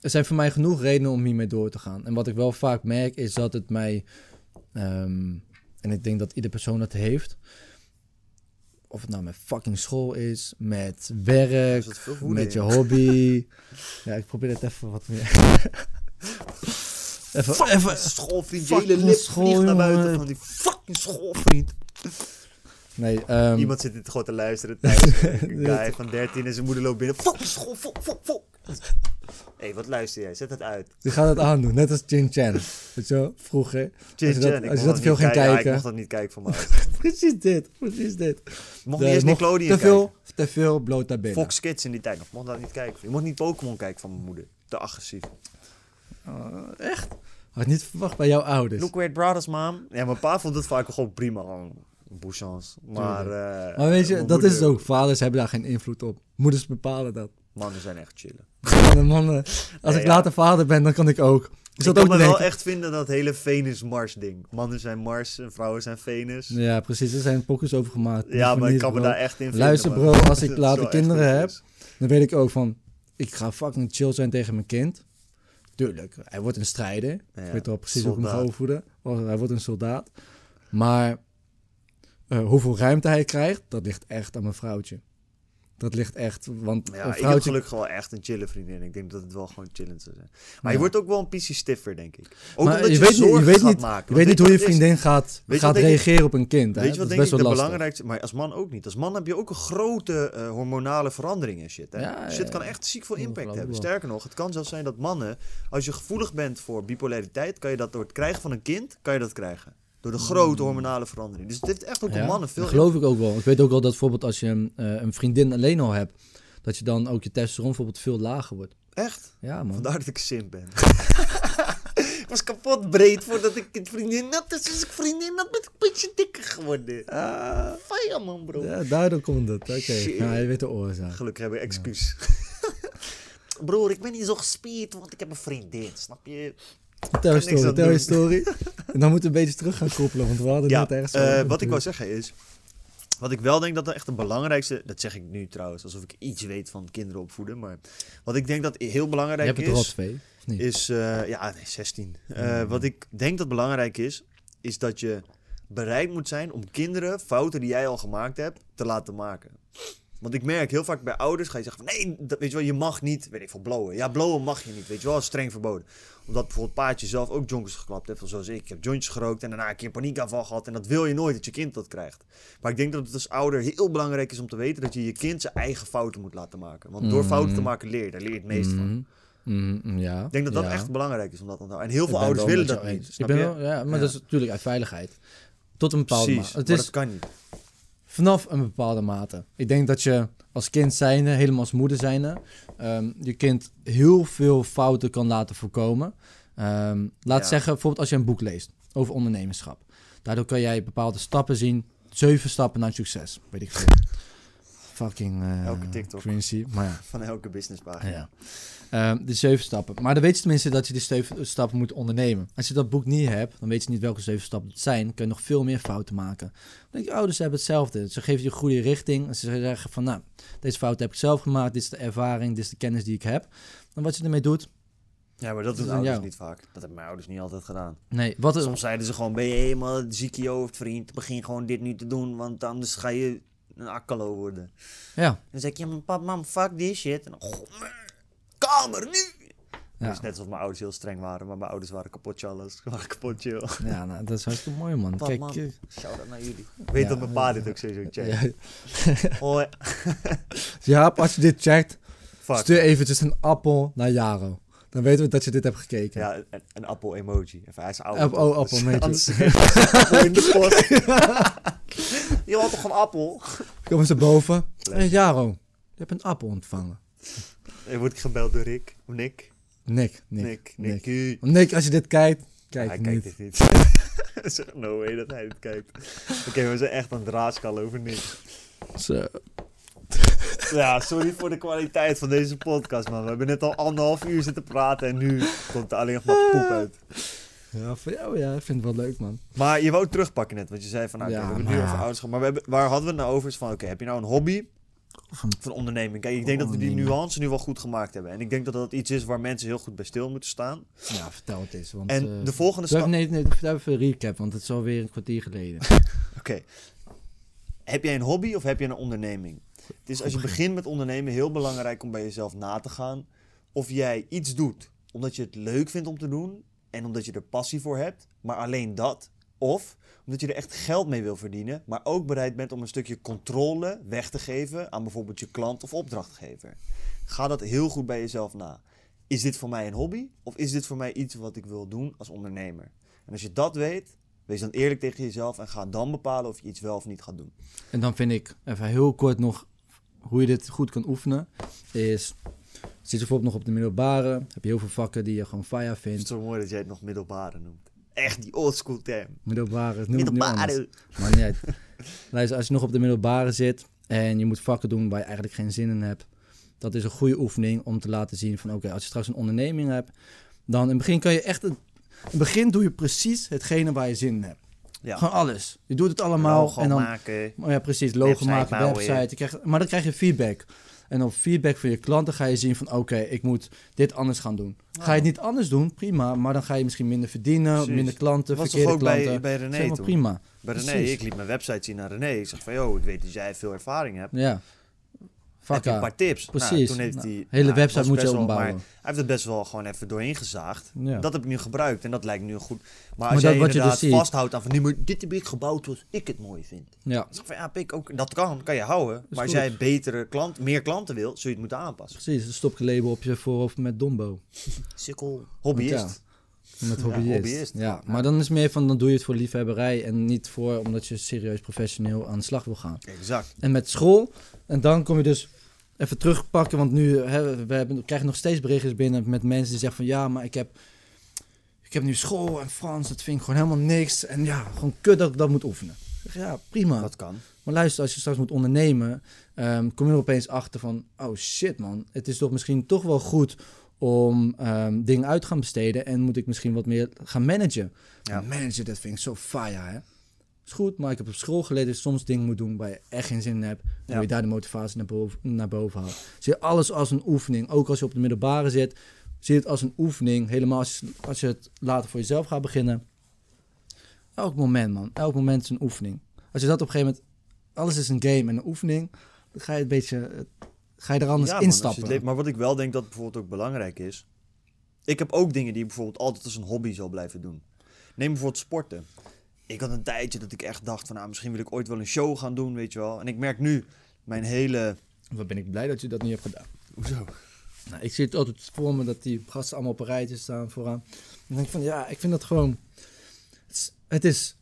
Er zijn voor mij genoeg redenen om hiermee door te gaan. En wat ik wel vaak merk is dat het mij... ehm, en ik denk dat ieder persoon dat heeft... Of het nou met fucking school is, met werk, Er met je hobby. [laughs] ja, ik probeer het even wat meer... even, even, schoolvriend, je hele lip school, naar buiten van die fucking schoolvriend. Nee, ehm, Iemand zit dit gewoon te luisteren thuis. [laughs] Een guy van 13 en zijn moeder loopt binnen. Fucking school, fuck, fuck, fuck. Hé, hey, wat luister jij? Zet het uit. die gaat het aandoen, net als Chin Chan. Weet je wel, vroeger. Chin Als je dat- Chan, als je dat veel Ja, ik kijken. mocht dat niet kijken van [laughs] mij. Precies dit, precies dit. mocht niet eens mocht Nickelodeon te veel, te veel bloot kijken. binnen. Fox Kids in die tijd nog. Mocht dat niet kijken. Je mocht niet Pokémon kijken van mijn moeder. Te agressief. Uh, echt? Had niet verwacht bij jouw ouders. Look Weird Brothers, mom. Ja, mijn pa vond het vaak gewoon prima. Bouchons. Maar, eh, maar weet je, dat is het ook. Vaders hebben daar geen invloed op. Moeders bepalen dat. Mannen zijn echt chillen. [laughs] Mannen, mannen. Als Ja, ik ja. later vader ben, dan kan ik ook. Is ik dat kan me wel echt vinden dat hele Venus-Mars ding. Mannen zijn Mars en vrouwen zijn Venus. Ja, Ja, precies. Er zijn pokkers over gemaakt. Voor maar ik kan me daar echt in vinden. Luister, bro, als ik [laughs] later kinderen heb. Dan weet ik ook van, ik ga fucking chill zijn tegen mijn kind. Tuurlijk, hij wordt een strijder. Ja, ik weet wel precies hoe ik hem ga opvoeden. Hij wordt een soldaat. Maar eh, hoeveel ruimte hij krijgt, dat ligt echt aan mijn vrouwtje. Dat ligt echt, want Ja, een ik heb vrouwtje... gelukkig wel echt een chille vriendin. Ik denk dat het wel gewoon chillend zou zijn. Maar Ja. je wordt ook wel een PC stiffer, denk ik. Ook Maar omdat je je, weet niet- je weet gaat niet- maken. Je weet niet hoe je is? vriendin gaat, gaat ik- reageren op een kind. Hè? Weet je dat wat is denk best ik de belangrijkste... Maar als man ook niet. Als man heb je ook een grote eh, hormonale verandering en shit. Hè? Ja, ja, shit kan echt ziek veel impact hebben. Sterker nog, het kan zelfs zijn dat mannen... Als je gevoelig bent voor bipolariteit... kan je dat door het krijgen van een kind... kan je dat krijgen. Door de grote hormonale verandering. Dus het heeft echt ook Ja, op mannen veel... dat geloof ik ook wel. Ik weet ook wel dat bijvoorbeeld als je een, eh, een vriendin alleen al hebt, dat je dan ook je testosteron bijvoorbeeld veel lager wordt. Echt? Ja, man. Vandaar dat ik simp ben. [laughs] ik was kapot breed voordat ik een vriendin had. Dus als ik vriendin had, ben ik een beetje dikker geworden. Ah, man, bro. Ja, daardoor komt het. Oké, ja, je weet de oorzaak. Gelukkig heb ik excuus. [laughs] Broer, ik ben niet zo gespierd, want ik heb een vriendin, snap je? Tel je story, tel je story. [laughs] en dan moeten we een beetje terug gaan koppelen, want we hadden Ja, net ergens... eh, wat ik wou zeggen is... Wat ik wel denk dat er echt de belangrijkste... Dat zeg ik nu trouwens, alsof ik iets weet van kinderen opvoeden. Maar wat ik denk dat heel Je belangrijk hebt het er al is... twee, of niet? is eh, ja, nee, 16. Eh, Wat ik denk dat belangrijk is, is dat je bereid moet zijn om kinderen fouten die jij al gemaakt hebt te laten maken. Want ik merk heel vaak bij ouders ga je zeggen van nee, dat, weet je wel, je mag niet, weet ik veel, blowen. Ja, blowen mag je niet, weet je wel, is streng verboden. Omdat bijvoorbeeld paatje zelf ook jointjes geklapt heeft, zoals ik. Ik heb jointjes gerookt en daarna een keer paniekaanval gehad en dat wil je nooit dat je kind dat krijgt. Maar ik denk dat het als ouder heel belangrijk is om te weten dat je je kind zijn eigen fouten moet laten maken. Want door fouten te Mhm. maken leer je, daar leer je het meest van. Mhm. Mhm, ja. Ik denk dat dat ja. echt belangrijk is om dat te. En heel veel ouders willen dat niet. Snap ik ben wel, ja, maar Ja. dat is natuurlijk uit veiligheid. Tot een bepaalde Precies. Het maar is dat kan niet. Vanaf een bepaalde mate. Ik denk dat je als kind zijnde, helemaal als moeder zijnde, ehm, je kind heel veel fouten kan laten voorkomen. Ehm, laat Ja. zeggen, bijvoorbeeld als je een boek leest over ondernemerschap. Daardoor kan jij bepaalde stappen zien. Zeven stappen naar succes, weet ik veel. Fucking eh Elke TikTok. cringy, maar ja. [laughs] Van elke businesspagina. Ja. Ehm, de zeven stappen. Maar dan weet je tenminste dat je die zeven stappen moet ondernemen. Als je dat boek niet hebt, dan weet je niet welke zeven stappen het zijn. kun je nog veel meer fouten maken. Dan denk je, ouders hebben hetzelfde. Ze geven je een goede richting. En ze zeggen van, nou, deze fout heb ik zelf gemaakt. Dit is de ervaring, dit is de kennis die ik heb. En wat je ermee doet, Ja, maar dat Dat doen ouders jou. niet vaak. Dat hebben mijn ouders niet altijd gedaan. nee, wat is... Soms zeiden ze gewoon, ben je helemaal ziek in je hoofd, vriend? Begin gewoon dit nu te doen, want anders ga je een akkalo worden. Ja, Dan zeg ik, ja, maar pap, mam, fuck this shit. En dan, man, kamer nu! Ja. Dat is net alsof mijn ouders heel streng waren, maar mijn ouders waren kapot alles. [laughs] Waren kapot chill. ja nou, dat is hartstikke mooi, man. Pap, Kijk, eh, Shout-out naar jullie. Ik weet Ja, dat mijn pa dit ook sowieso checkt. ja, [laughs] Hoi. [laughs] Jaap, als je dit checkt, Fuck. stuur eventjes een appel naar Jaro. Dan weten we dat je dit hebt gekeken. Ja, een, een appel-emoji. Even, hij is oud. Oh, appel-emoji. Anders in de post. Je had toch een appel? Komen ze boven. Hé hey, Jaro, je hebt een appel ontvangen. Je wordt gebeld door Rick. Of Nick. Nick, Nick, Nick, Nick. Nick. Nick, als je dit kijkt, kijk hij niet. kijkt dit niet. [laughs] Zeg no way dat hij dit kijkt. Oké, we zijn echt aan het raaskallen over Nick. Zo. Ja, sorry voor de kwaliteit van deze podcast, man. We hebben net al anderhalf uur zitten praten en nu komt er alleen nog maar poep uit. Ja, voor jou ja, ik vind het wel leuk, man. Maar je wou het terugpakken net, want je zei van, nou, Ja, we hebben nu over ouderschap. Maar we hebben, waar hadden we het nou over? Is van, oké, heb je nou een hobby Of een- een onderneming? Kijk, ik denk dat we die nuance nu wel goed gemaakt hebben. En ik denk dat dat iets is waar mensen heel goed bij stil moeten staan. Ja, vertel het eens. Want, En eh, de volgende stap... nee, nee, vertel even een recap, want het is alweer een kwartier geleden. [laughs] Oké. Heb jij een hobby of heb je een onderneming? Het is als je begin. begint met ondernemen heel belangrijk om bij jezelf na te gaan of jij iets doet omdat je het leuk vindt om te doen en omdat je er passie voor hebt, maar alleen dat. Of omdat je er echt geld mee wil verdienen, maar ook bereid bent om een stukje controle weg te geven aan bijvoorbeeld je klant of opdrachtgever. Ga dat heel goed bij jezelf na. Is dit voor mij een hobby of is dit voor mij iets wat ik wil doen als ondernemer? En als je dat weet, wees dan eerlijk tegen jezelf en ga dan bepalen of je iets wel of niet gaat doen. En dan vind ik, even heel kort nog, hoe je dit goed kan oefenen, is... Zit je bijvoorbeeld nog op de middelbare, heb je heel veel vakken die je gewoon fire Ik vind het vindt. zo mooi dat jij het nog middelbare noemt. Echt die oldschool term. Middelbare, noem. Middelbare. Maar uit. [laughs] Luister, als je nog op de middelbare zit en je moet vakken doen waar je eigenlijk geen zin in hebt, dat is een goede oefening om te laten zien van oké, als je straks een onderneming hebt, dan in het begin kan je echt, het- in het begin doe je precies hetgene waar je zin in hebt. Ja. Gewoon alles. Je doet het allemaal Logo en dan, maken. oh ja precies, logo Website maken, bouwen, website, je krijgt, maar dan krijg je feedback. En op feedback van je klanten ga je zien van oké, ik moet dit anders gaan doen. Ga je het niet anders doen, prima, maar dan ga je misschien minder verdienen, Precies. minder klanten, was verkeerde ook klanten. bij, bij René toen? prima. Bij René, Precies. ik liet mijn website zien naar René. Ik zeg van, yo, ik weet dat jij veel ervaring hebt. Ja. Heb je een paar tips? Nou, Precies. toen heeft Nou, hij... hele nou, website moet je wel- opbouwen. maar Hij heeft het best wel gewoon even doorheen gezaagd. Ja. Dat heb ik nu gebruikt en dat lijkt nu goed. Maar Maar als dat jij wat je inderdaad dus vasthoudt aan van, nee, maar dit heb ik gebouwd zoals ik het mooi vind. Ja, zeg van, ja, pik, ook, dat kan, kan je houden. Maar als goed. jij betere klant, meer klanten wil, zul je het moeten aanpassen. precies. Een stopgelabel op je voorhoofd met Dombo. Sikkel. Hobbyist. Ja. Met hobbyist. hobbyist. Ja, Ja. maar dan is het meer van, dan doe je het voor liefhebberij en niet voor omdat je serieus professioneel aan de slag wil gaan. Exact. En met school, en dan kom je dus even terugpakken, want nu hè, we, hebben, we krijgen nog steeds berichtjes binnen met mensen die zeggen van ja, maar ik heb, ik heb nu school en Frans, dat vind ik gewoon helemaal niks. En ja, gewoon kut dat ik dat moet oefenen. Ja, prima. Dat kan. Maar luister, als je straks moet ondernemen, ehm, kom je er opeens achter van, oh shit man, het is toch misschien toch wel goed om ehm, dingen uit te gaan besteden en moet ik misschien wat meer gaan managen. Ja. En managen, dat vind ik zo fire, hè. Is goed, maar ik heb op school geleerd dat je soms dingen moet doen waar je echt geen zin in hebt. Ja. wil je daar de motivatie naar boven, naar boven halen. Zie je alles als een oefening. Ook als je op de middelbare zit, zie je het als een oefening. Helemaal als je, als je het later voor jezelf gaat beginnen. Elk moment, man. Elk moment is een oefening. Als je dat op een gegeven moment... Alles is een game en een oefening. Dan ga je een beetje... eh, Ga je er anders Ja, man, instappen. leeft- maar wat ik wel denk dat bijvoorbeeld ook belangrijk is. Ik heb ook dingen die ik bijvoorbeeld altijd als een hobby zal blijven doen. Neem bijvoorbeeld sporten. Ik had een tijdje dat ik echt dacht van nou, misschien wil ik ooit wel een show gaan doen, weet je wel. En ik merk nu mijn hele... Wat ben ik blij dat je dat niet hebt gedaan. Hoezo? Nou, ik zie het altijd voor me dat die gasten allemaal op een rijtje staan vooraan. Dan denk ik van ja, ik vind dat gewoon. Het is, het is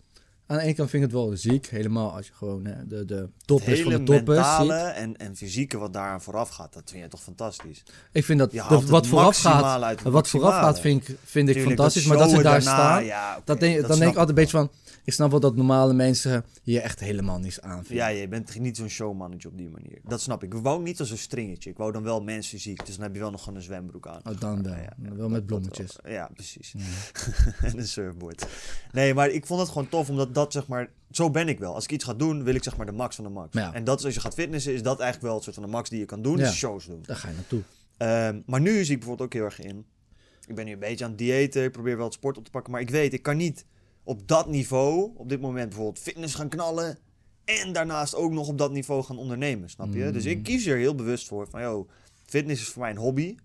aan de ene kant vind ik het wel ziek, helemaal als je gewoon hè, de, de Het toppers van de toppers mentale ziet. en, en fysieke wat daaraan vooraf gaat, dat vind je toch fantastisch. Ik vind dat, Je het wat vooraf gaat, het wat vooraf gaat vind ik, vind ik Tuurlijk, fantastisch. maar dat ze daar daarna, staan, ja, dat denk, dat dan denk ik altijd een beetje van, ik snap wel dat normale mensen hier echt helemaal niets aan vinden. Ja, je bent niet zo'n showmannetje op die manier. Dat snap ik. Ik wou niet als een stringetje. Ik wou dan wel mensen ziek. Dus dan heb je wel nog gewoon een zwembroek aan. Oh, dan wel. Wel met blommetjes. Ja, precies. [laughs] en een surfboard. Nee, maar ik vond het gewoon tof, omdat dat zeg maar... Zo ben ik wel. Als ik iets ga doen, wil ik zeg maar de max van de max. Ja. En dat is als je gaat fitnessen, is dat eigenlijk wel het soort van de max die je kan doen. Ja. Shows doen. Daar ga je naartoe. Ehm, maar nu zie ik bijvoorbeeld ook heel erg in. Ik ben nu een beetje aan het diëten. Ik probeer wel het sport op te pakken. Maar ik weet, ik kan niet op dat niveau, op dit moment bijvoorbeeld fitness gaan knallen. En daarnaast ook nog op dat niveau gaan ondernemen, snap je? Mm. Dus ik kies er heel bewust voor. Van, joh, fitness is voor mij een hobby.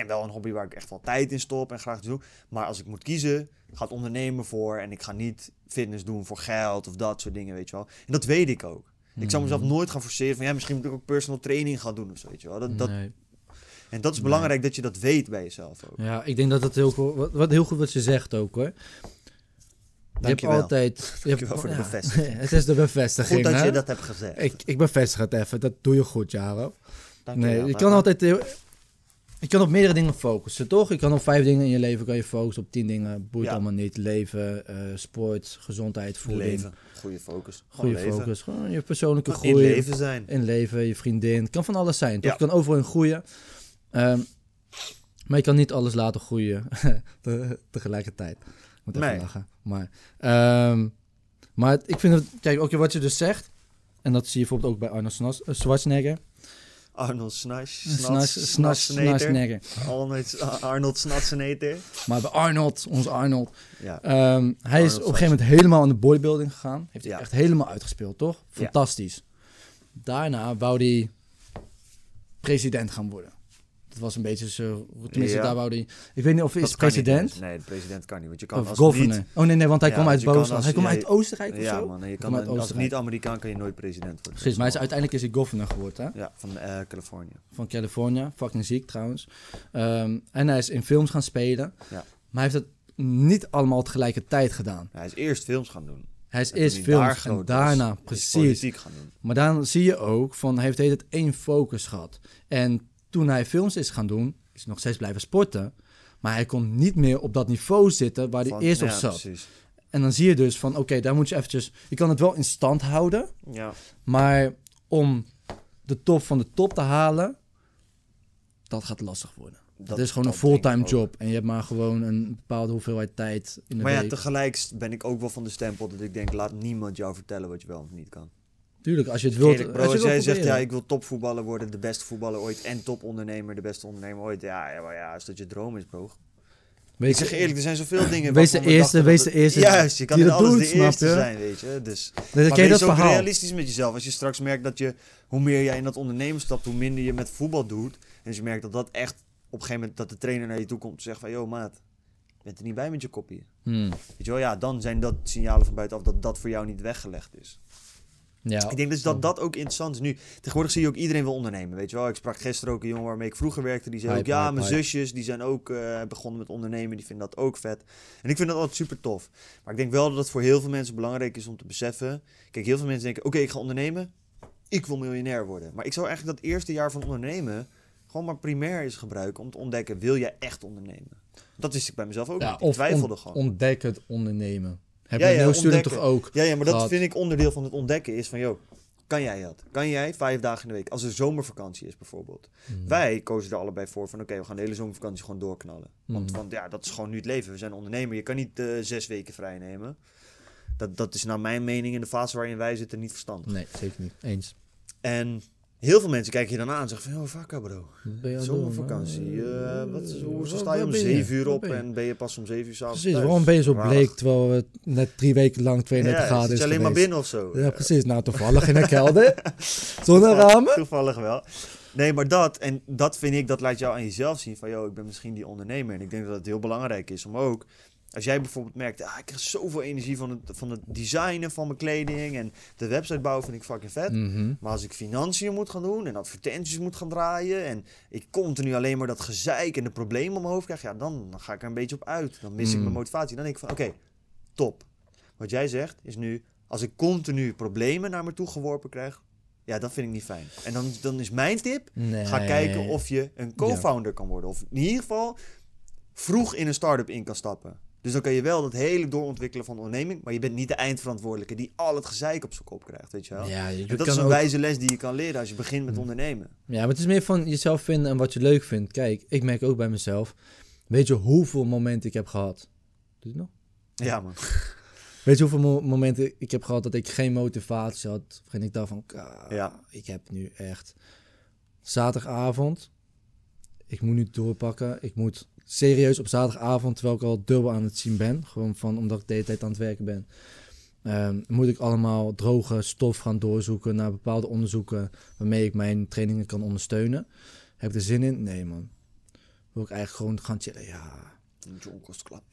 En wel een hobby waar ik echt wel tijd in stop en graag doe. Maar als ik moet kiezen, gaat ondernemen voor. En ik ga niet fitness doen voor geld of dat soort dingen, weet je wel. En dat weet ik ook. Ik zou mezelf nooit gaan forceren van ja, misschien moet ik ook personal training gaan doen of zo, weet je wel. Dat, dat, Nee. en dat is Nee. belangrijk dat je dat weet bij jezelf ook. Ja, ik denk dat het heel goed, wat, wat heel goed wat je zegt ook hoor. Je hebt altijd. Je hebt, voor de ja, bevestiging. [laughs] het is de bevestiging. Goed dat hè? je dat hebt gezegd. Ik, ik bevestig het even, dat doe je goed, Jaro. Dankjewel. Nee, je kan altijd. heel- je kan op meerdere dingen focussen, toch? Je kan op vijf dingen in je leven kan je focussen, op tien dingen boeit Ja. allemaal niet. Leven, eh, sport, gezondheid, voeding, Leven. Goede focus. Gewoon goede leven. focus. Gewoon je persoonlijke groei. in leven zijn. in leven, je vriendin. Het kan van alles zijn. Toch? Ja. Je kan overal in groeien. Ehm, maar je kan niet alles laten groeien [laughs] te- tegelijkertijd. Ik moet even Nee. lachen. Maar, ehm, maar ik vind het... Kijk, ook wat je dus zegt... En dat zie je bijvoorbeeld ook bij Arnold Schwarz- Schwarzenegger. Arnold Schwarzenegger. Arnold, Snatseneter. Maar bij Arnold, onze Arnold... Ja. ehm, hij is op een gegeven moment helemaal aan de bodybuilding gegaan. Heeft hij Ja. echt helemaal uitgespeeld, toch? Ja. Fantastisch. Daarna wou hij president gaan worden. Was een beetje zo... Tenminste, Ja. daar wou hij... Ik weet niet of is niet, president nee, de president kan niet. Want je kan of als governor. niet... Oh nee, nee, want hij Ja, kwam uit als- Hij kwam ja, uit Oostenrijk of Ja, zo? man. Je kan, uit als Oostenrijk. niet-Amerikaan kan je nooit president worden. Precies, maar hij is, uiteindelijk is hij governor geworden, hè? Ja, van eh, Californië. Van Californië. Fucking ziek trouwens. Ehm, en hij is in films gaan spelen. Ja. Maar hij heeft het niet allemaal tegelijkertijd gedaan. Hij is eerst films gaan doen. Hij is eerst films daar en daarna, precies. politiek gaan doen. Maar dan zie je ook van hij heeft tijd één focus gehad. En toen hij films is gaan doen, is hij nog steeds blijven sporten. Maar hij kon niet meer op dat niveau zitten waar hij Van- eerst op ja, zat. Precies. En dan zie je dus van oké, daar moet je eventjes... Je kan het wel in stand houden, Ja. maar om de top van de top te halen, dat gaat lastig worden. Dat- is gewoon een dat fulltime job. En je hebt maar gewoon een bepaalde hoeveelheid tijd in de Maar ja, week. tegelijk ben ik ook wel van de stempel dat ik denk, laat niemand jou vertellen wat je wel of niet kan. Tuurlijk, als je het wilt... Bro, als jij zegt, ja, ik wil topvoetballer worden, de beste voetballer ooit en topondernemer, de beste ondernemer ooit. Ja, ja, maar ja, als dat je droom is, bro. Weet Ik zeg je eerlijk, er zijn zoveel dingen. Wees de eerste, wees de eerste Juist, je kan die in alles doet, de eerste je? zijn, weet je. Dus, Dan maar je wees dat ook verhaal. realistisch met jezelf. Als je straks merkt dat je, hoe meer jij in dat ondernemen stapt, hoe minder je met voetbal doet. En als je merkt dat dat echt, op een gegeven moment, dat de trainer naar je toe komt en zegt van, yo maat, je bent er niet bij met je kopie. Hmm. Weet je wel, ja, dan zijn dat signalen van buitenaf dat dat voor jou niet weggelegd is. Ja, Ik denk dus dat dat ook interessant is nu. Tegenwoordig zie je ook iedereen wil ondernemen, weet je wel. Ik sprak gisteren ook een jongen waarmee ik vroeger werkte. Die zei ook, ja, mijn zusjes, die zijn ook eh, begonnen met ondernemen. Die vinden dat ook vet. En ik vind dat altijd super tof. Maar ik denk wel dat het voor heel veel mensen belangrijk is om te beseffen. Kijk, heel veel mensen denken, oké, ik ga ondernemen. Ik wil miljonair worden. Maar ik zou eigenlijk dat eerste jaar van ondernemen gewoon maar primair eens gebruiken om te ontdekken, wil jij echt ondernemen? Dat wist ik bij mezelf ook Ja, niet. Ik twijfelde on- gewoon. ontdek het ondernemen. Heb Ja, je ja, een toch ook? Ja, ja, maar dat gehad. vind ik onderdeel van het ontdekken is van, joh, kan jij dat? Kan jij vijf dagen in de week, als er zomervakantie is bijvoorbeeld. Mhm. Wij kozen er allebei voor van, oké, we gaan de hele zomervakantie gewoon doorknallen. Want, Mhm. want ja, dat is gewoon nu het leven. We zijn ondernemer, je kan niet eh, zes weken vrij nemen. Dat, dat is naar mijn mening in de fase waarin wij zitten niet verstandig. Nee, zeker niet. Eens. En heel veel mensen kijken je dan aan en zeggen van, oh, vakka bro. Zomervakantie. Wat, is- hoe sta je om zeven uur op ben en ben je pas om zeven uur s'avonds Precies, thuis? waarom ben je zo bleek terwijl het net drie weken lang 32 Ja, graden zit is je alleen maar binnen of zo? Ja, precies. Nou, toevallig in een kelder. [laughs] Zonder ramen. Toevallig wel. Nee, maar dat, en dat vind ik, dat laat jou aan jezelf zien van, joh, ik ben misschien die ondernemer. En ik denk dat het heel belangrijk is om ook, als jij bijvoorbeeld merkt, ah, ik krijg zoveel energie van het, van het designen van mijn kleding en de website bouwen vind ik fucking vet. Mhm. Maar als ik financiën moet gaan doen en advertenties moet gaan draaien en ik continu alleen maar dat gezeik en de problemen om mijn hoofd krijg, ja, dan, dan ga ik er een beetje op uit. Dan mis ik Mm. mijn motivatie. Dan denk ik van, oké, top. Wat jij zegt is nu, als ik continu problemen naar me toe geworpen krijg, ja, dat vind ik niet fijn. En dan, dan is mijn tip, Nee. ga kijken of je een co-founder kan worden. Of in ieder geval vroeg in een start-up in kan stappen. Dus dan kan je wel dat hele doorontwikkelen van de onderneming, maar je bent niet de eindverantwoordelijke die al het gezeik op zijn kop krijgt, weet je wel. Ja, je dat is een ook- wijze les die je kan leren als je begint met ondernemen. Ja, maar het is meer van jezelf vinden en wat je leuk vindt. Kijk, ik merk ook bij mezelf. Weet je hoeveel momenten ik heb gehad? Doe je het nog? Ja, man. [laughs] Weet je hoeveel mo- momenten ik heb gehad dat ik geen motivatie had? Waarin ik dacht van, "Ka, Ja. ik heb nu echt zaterdagavond. Ik moet nu doorpakken. Ik moet serieus op zaterdagavond, terwijl ik al dubbel aan het zien ben. Gewoon van, omdat ik de hele tijd aan het werken ben. ehm, moet ik allemaal droge stof gaan doorzoeken naar bepaalde onderzoeken waarmee ik mijn trainingen kan ondersteunen. Heb ik er zin in? Nee, man. Wil ik eigenlijk gewoon gaan chillen? Ja,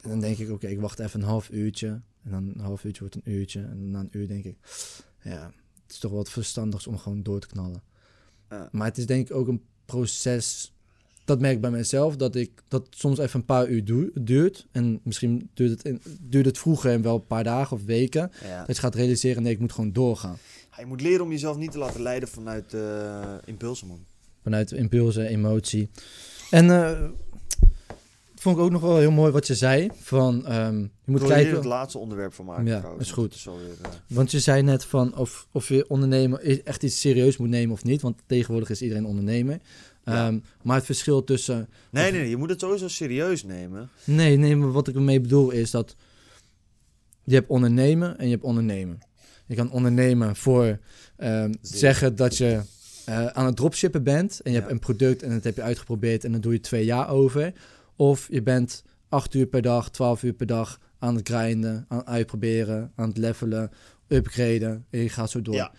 en dan denk ik, oké, ik wacht even een half uurtje. En dan een half uurtje wordt een uurtje. En na een uur denk ik, ja, het is toch wat verstandigs om gewoon door te knallen. Maar het is denk ik ook een proces, dat merk ik bij mezelf, dat ik dat soms even een paar uur duurt. En misschien duurt het, in, duurt het vroeger en wel een paar dagen of weken. Ja. Dat je gaat realiseren, nee, ik moet gewoon doorgaan. Je moet leren om jezelf niet te laten leiden vanuit eh, impulsen, man. Vanuit impulsen, emotie. En eh, vond ik ook nog wel heel mooi wat je zei. Van, ehm, je moet kijken... het laatste onderwerp van maken. Ja, trouwens, is goed. het alweer, eh, Want je zei net van of, of je ondernemer echt iets serieus moet nemen of niet. Want tegenwoordig is iedereen ondernemer. Ja. Ehm, maar het verschil tussen... Nee, nee, nee, je moet het sowieso serieus nemen. Nee, nee, maar wat ik ermee bedoel is dat... Je hebt ondernemen en je hebt ondernemen. Je kan ondernemen voor ehm, zeggen dat je eh, aan het dropshippen bent. En je Ja. hebt een product en dat heb je uitgeprobeerd en dan doe je twee jaar over. Of je bent acht uur per dag, twaalf uur per dag aan het grinden, aan het uitproberen, aan het levelen, upgraden. En je gaat zo door. Ja.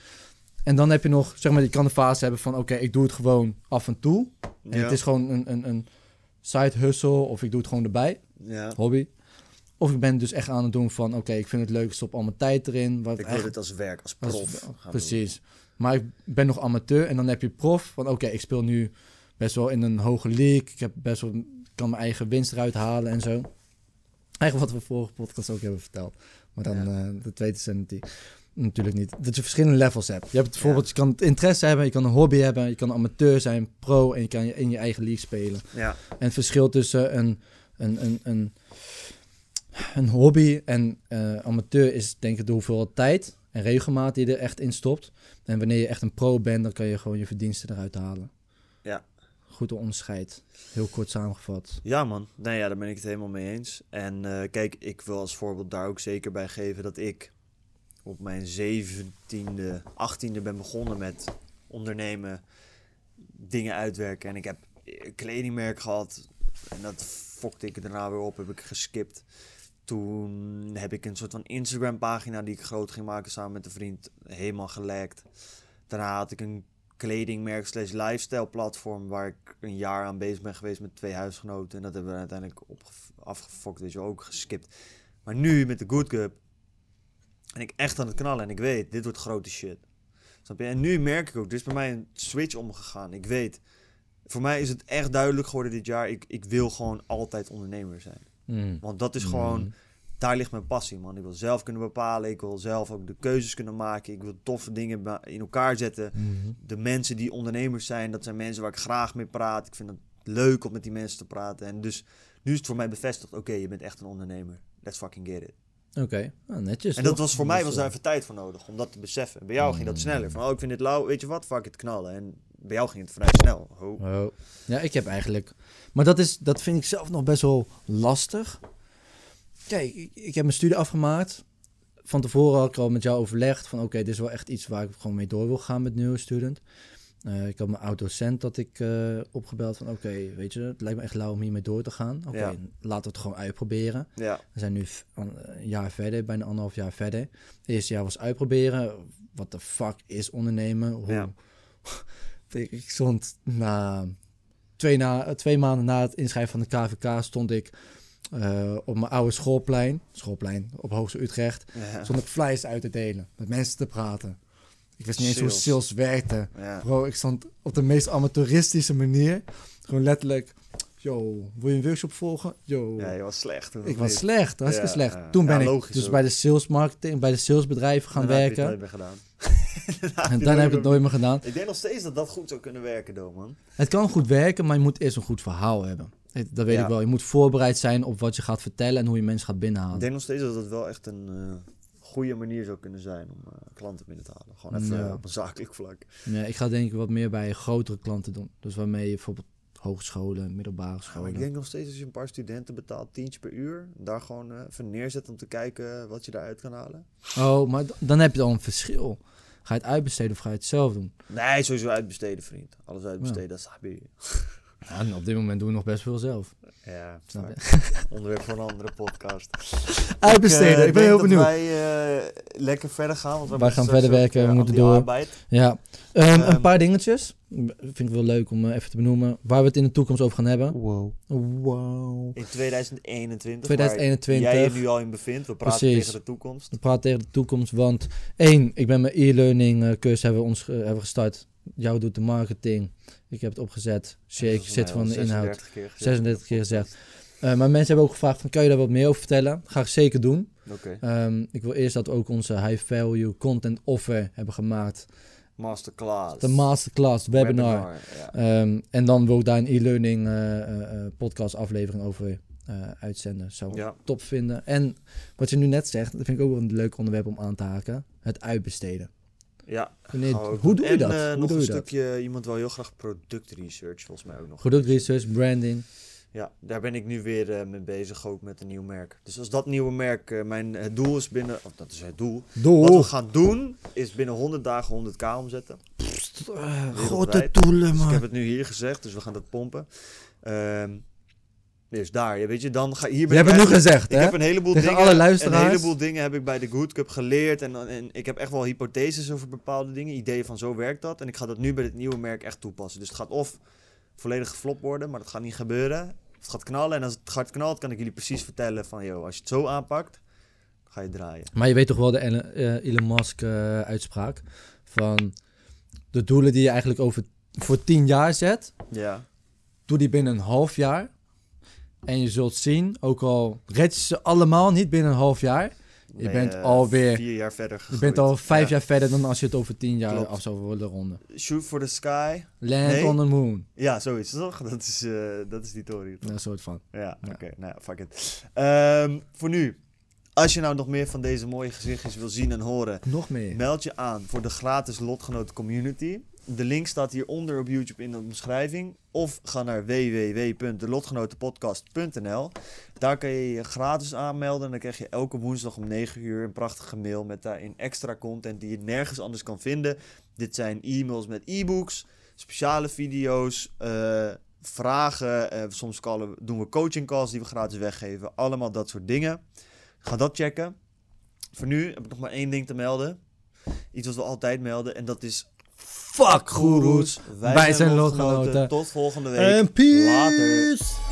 En dan heb je nog, zeg maar, je kan de fase hebben van... oké, ik doe het gewoon af en toe. En Ja. het is gewoon een, een, een side hustle of ik doe het gewoon erbij, Ja. hobby. Of ik ben dus echt aan het doen van... oké, ik vind het leuk, ik stop al mijn tijd erin. Wat Ik wil dit als werk, als als- prof. doen. Precies. Maar ik ben nog amateur en dan heb je prof van... oké, ik speel nu best wel in een hoge league. Ik heb best wel, kan mijn eigen winst eruit halen en zo. Eigenlijk wat we vorige podcast ook hebben verteld. Maar dan, Ja. eh dat weten ze natuurlijk- niet. Dat je verschillende levels hebt. Je hebt bijvoorbeeld, je kan het interesse hebben, je kan een hobby hebben, je kan amateur zijn, pro en je kan je in je eigen league spelen. Ja. En het verschil tussen een, een, een, een, een hobby en eh, amateur is denk ik de hoeveelheid tijd en regelmaat die je er echt in stopt. En wanneer je echt een pro bent, dan kan je gewoon je verdiensten eruit halen. Ja. Goed onderscheid. Heel kort samengevat. Ja, man. Nee, ja, daar ben ik het helemaal mee eens. En eh, kijk, ik wil als voorbeeld daar ook zeker bij geven dat ik op mijn 17e, 18e ben begonnen met ondernemen, dingen uitwerken. En ik heb een kledingmerk gehad en dat fokte ik daarna weer op, heb ik geskipt. Toen heb ik een soort van Instagram pagina die ik groot ging maken samen met een vriend, helemaal gelekt. Daarna had ik een kledingmerk slash lifestyle platform waar ik een jaar aan bezig ben geweest met twee huisgenoten. En dat hebben we uiteindelijk opge- afgefokt, weet je, ook geskipt. Maar nu met de Good Cup ben ik echt aan het knallen en ik weet, dit wordt grote shit. Snap je? En nu merk ik ook, er is bij mij een switch omgegaan. Ik weet, voor mij is het echt duidelijk geworden dit jaar, ik, ik wil gewoon altijd ondernemer zijn. Mm. Want dat is gewoon, daar ligt mijn passie, man. Ik wil zelf kunnen bepalen. Ik wil zelf ook de keuzes kunnen maken. Ik wil toffe dingen in elkaar zetten. Mhm. De mensen die ondernemers zijn, dat zijn mensen waar ik graag mee praat. Ik vind het leuk om met die mensen te praten. En dus nu is het voor mij bevestigd. Oké, je bent echt een ondernemer. Let's fucking get it. Oké, nou, netjes. en dat was voor mij was eh, daar even tijd voor nodig om dat te beseffen. Bij jou ging dat sneller. Van, oh, ik vind dit lauw. Weet je wat? Fuck het knallen. En bij jou ging het vrij snel. Oh. Oh. Ja, ik heb eigenlijk. Maar dat, is, dat vind ik zelf nog best wel lastig. Kijk, ik, ik heb mijn studie afgemaakt. Van tevoren had ik al met jou overlegd van oké, dit is wel echt iets waar ik gewoon mee door wil gaan met nieuwe student. Eh, ik had mijn oud-docent dat ik eh, opgebeld van oké, weet je, het lijkt me echt lauw om hiermee door te gaan. Oké, Ja. laten we het gewoon uitproberen. Ja, We zijn nu f- een jaar verder, bijna anderhalf jaar verder. Het eerste jaar was uitproberen. Wat de fuck is ondernemen? Hoe... Ja. [laughs] ik, stond na twee, na twee maanden na het inschrijven van de KVK stond ik eh, op mijn oude schoolplein, schoolplein op Hoogste Utrecht, stond ik flyers uit te delen, met mensen te praten. Ik wist niet eens hoe Sales. werkte. ja. Bro, ik stond op de meest amateuristische manier, gewoon letterlijk, yo, wil je een workshop volgen? Yo, ja, je was slecht. ik was slecht, hartstikke Ja, slecht. Toen ben ik dus ook. bij de sales marketing, bij de salesbedrijven gaan Daarna heb je werken. het nooit meer gedaan. [laughs] En dan heb ik het nooit meer gedaan. Ik denk nog steeds dat dat goed zou kunnen werken, though, man. Het kan goed werken, maar je moet eerst een goed verhaal hebben. Dat weet ik wel. Je moet voorbereid zijn op wat je gaat vertellen en hoe je mensen gaat Ik binnenhalen. denk nog steeds dat het wel echt een eh, goede manier zou kunnen zijn om eh, klanten binnen te halen. Gewoon even Ja. op een zakelijk vlak. Ja, ik ga denk ik wat meer bij grotere klanten doen. Dus waarmee je bijvoorbeeld hogescholen, middelbare Ja, maar scholen. ik denk nog steeds als je een paar studenten betaalt, tientje per uur, daar gewoon eh, even neerzet om te kijken wat je daaruit kan halen. Oh, maar dan heb je al een verschil. Ga je het uitbesteden of ga je het zelf doen? Nee, sowieso uitbesteden, vriend. Alles uitbesteden, dat is. Ja, en op dit moment doen we nog best veel zelf. Ja, Snap je? [laughs] onderwerp voor een andere podcast. Uitbesteden, eh, ik ben denk heel benieuwd. wij eh, lekker verder gaan. Want we Wij gaan verder werken, eh, we aan moeten door. arbeid. Ja, Ehm, een Ehm, paar dingetjes. Vind ik wel leuk om eh, even te benoemen. Waar we het in de toekomst over gaan hebben. Wow. Wow. In 2021, 2021. waar jij je nu al in bevindt. We praten Precies. tegen de toekomst. We praten tegen de toekomst, want één, ik ben mijn e-learning eh, cursus hebben we ons hebben gestart. Jou doet de marketing. Ik heb het opgezet. Is zit van de inhoud. 36 keer gezegd. 36 keer gezegd. Eh, maar mensen hebben ook gevraagd van, kan je daar wat meer over vertellen? Ga ik zeker doen. Ehm, ik wil eerst dat we ook onze high value content offer hebben gemaakt. Masterclass. De masterclass, webinar. ja. Ehm, en dan wil ik daar een e-learning eh, eh, podcast aflevering over uitzenden. Zou ik Ja. top vinden. En wat je nu net zegt, dat vind ik ook wel een leuk onderwerp om aan te haken. Het uitbesteden. Ja. Wanneer- hoe doe je en, dat? eh, Hoe nog doe een je dat? stukje, iemand wil heel graag productresearch, volgens mij ook nog. Product research, branding. Ja, daar ben ik nu weer eh, mee bezig, ook met een nieuw merk. Dus als dat nieuwe merk, eh, mijn het doel is binnen, of dat is het doel. Wat we Doel. gaan doen, is binnen 100 dagen 100k omzetten. grote Wereldwijd. doelen, Dus ik heb man. het nu hier gezegd, dus we gaan dat pompen. Ehm dus daar, weet je, dan ga hier ben Je hebt het nu gezegd, Ik hè? heb een heleboel Tegen dingen, alle luisteraars. een heleboel dingen heb ik bij de Good Cup geleerd en, en ik heb echt wel hypotheses over bepaalde dingen, ideeën van zo werkt dat en ik ga dat nu bij dit nieuwe merk echt toepassen. Dus het gaat of volledig geflopt worden, maar dat gaat niet gebeuren. Of het gaat knallen en als het hard knalt, kan ik jullie precies vertellen van, joh, als je het zo aanpakt, ga je draaien. Maar je weet toch wel de Elon, eh, Elon Musk eh, uitspraak van de doelen die je eigenlijk over voor tien jaar zet, Ja, doe die binnen een half jaar. En je zult zien, ook al red je ze allemaal niet binnen een half jaar, je ben bent je alweer, vier jaar verder je bent al vijf Ja. jaar verder dan als je het over tien jaar Klopt. af zou willen ronden. Shoot for the sky. Land Nee. on the moon. Ja, zoiets toch? [laughs] Dat is, eh, dat is die Tory. Ja, Een soort van. Ja, Ja. oké. Nou, fuck it. Ehm, voor nu, als je nou nog meer van deze mooie gezichtjes wil zien en horen, Nog meer. meld je aan voor de gratis Lotgenoten Community. De link staat hieronder op YouTube in de omschrijving. Of ga naar www.delotgenotenpodcast.nl. Daar kan je je gratis aanmelden. En dan krijg je elke woensdag om 9 uur een prachtige mail met daarin extra content die je nergens anders kan vinden. Dit zijn e-mails met e-books, speciale video's, eh, vragen. eh, soms doen we coaching calls die we gratis weggeven. Allemaal dat soort dingen. Ga dat checken. Voor nu heb ik nog maar één ding te melden. Iets wat we altijd melden. En dat is Fuck goeroes. Wij zijn lotgenoten. Tot volgende week. En peace. Later.